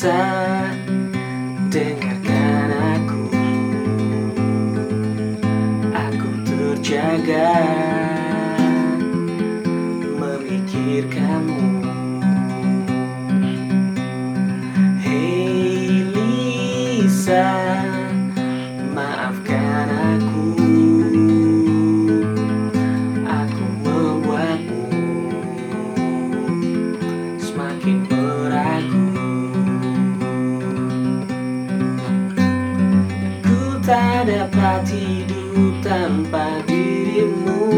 Lisa Dengarkan aku. Aku terjaga Memikirkanmu. Hei Lisa tak dapat hidup tanpa dirimu.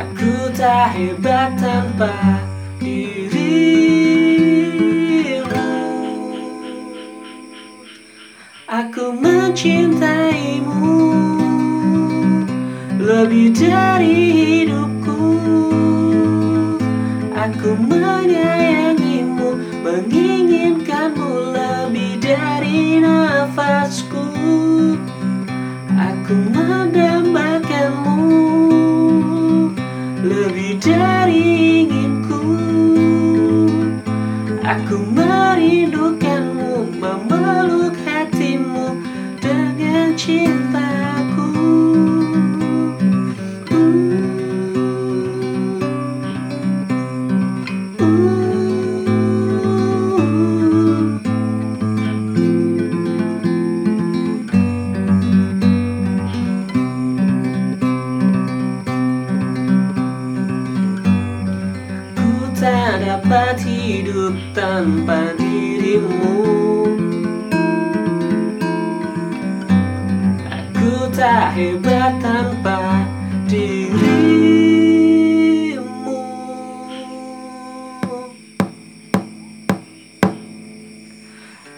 Aku tak hebat tanpa dirimu. Aku mencintaimu lebih dari hidupku. Aku menyayangimu, menginginkanmu lebih dari inginku. Aku merindukanmu, memeluk dapat hidup tanpa dirimu. Aku tak hebat tanpa dirimu.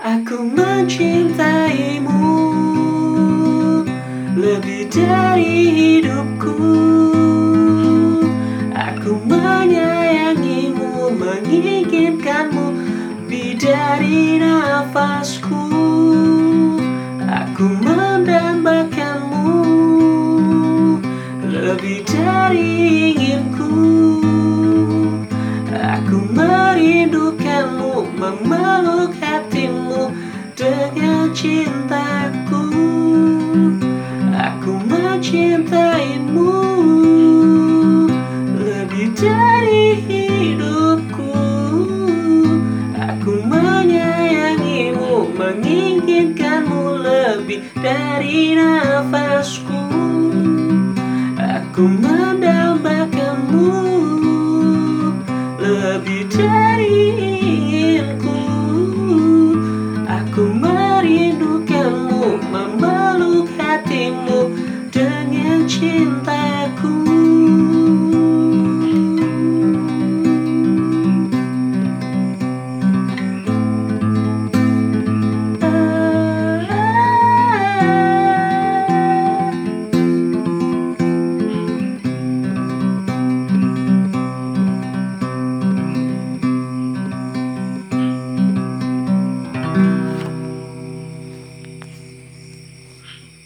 Aku mencintaimu lebih dari hidupku. Aku menyayangimu, menginginkanmu lebih dari nafasku. Aku mendambakanmu lebih dari inginku. Aku merindukanmu, memeluk hatimu dengan cintaku. Aku mencintaimu menginginkanmu lebih dari nafasku. Aku mendambakanmu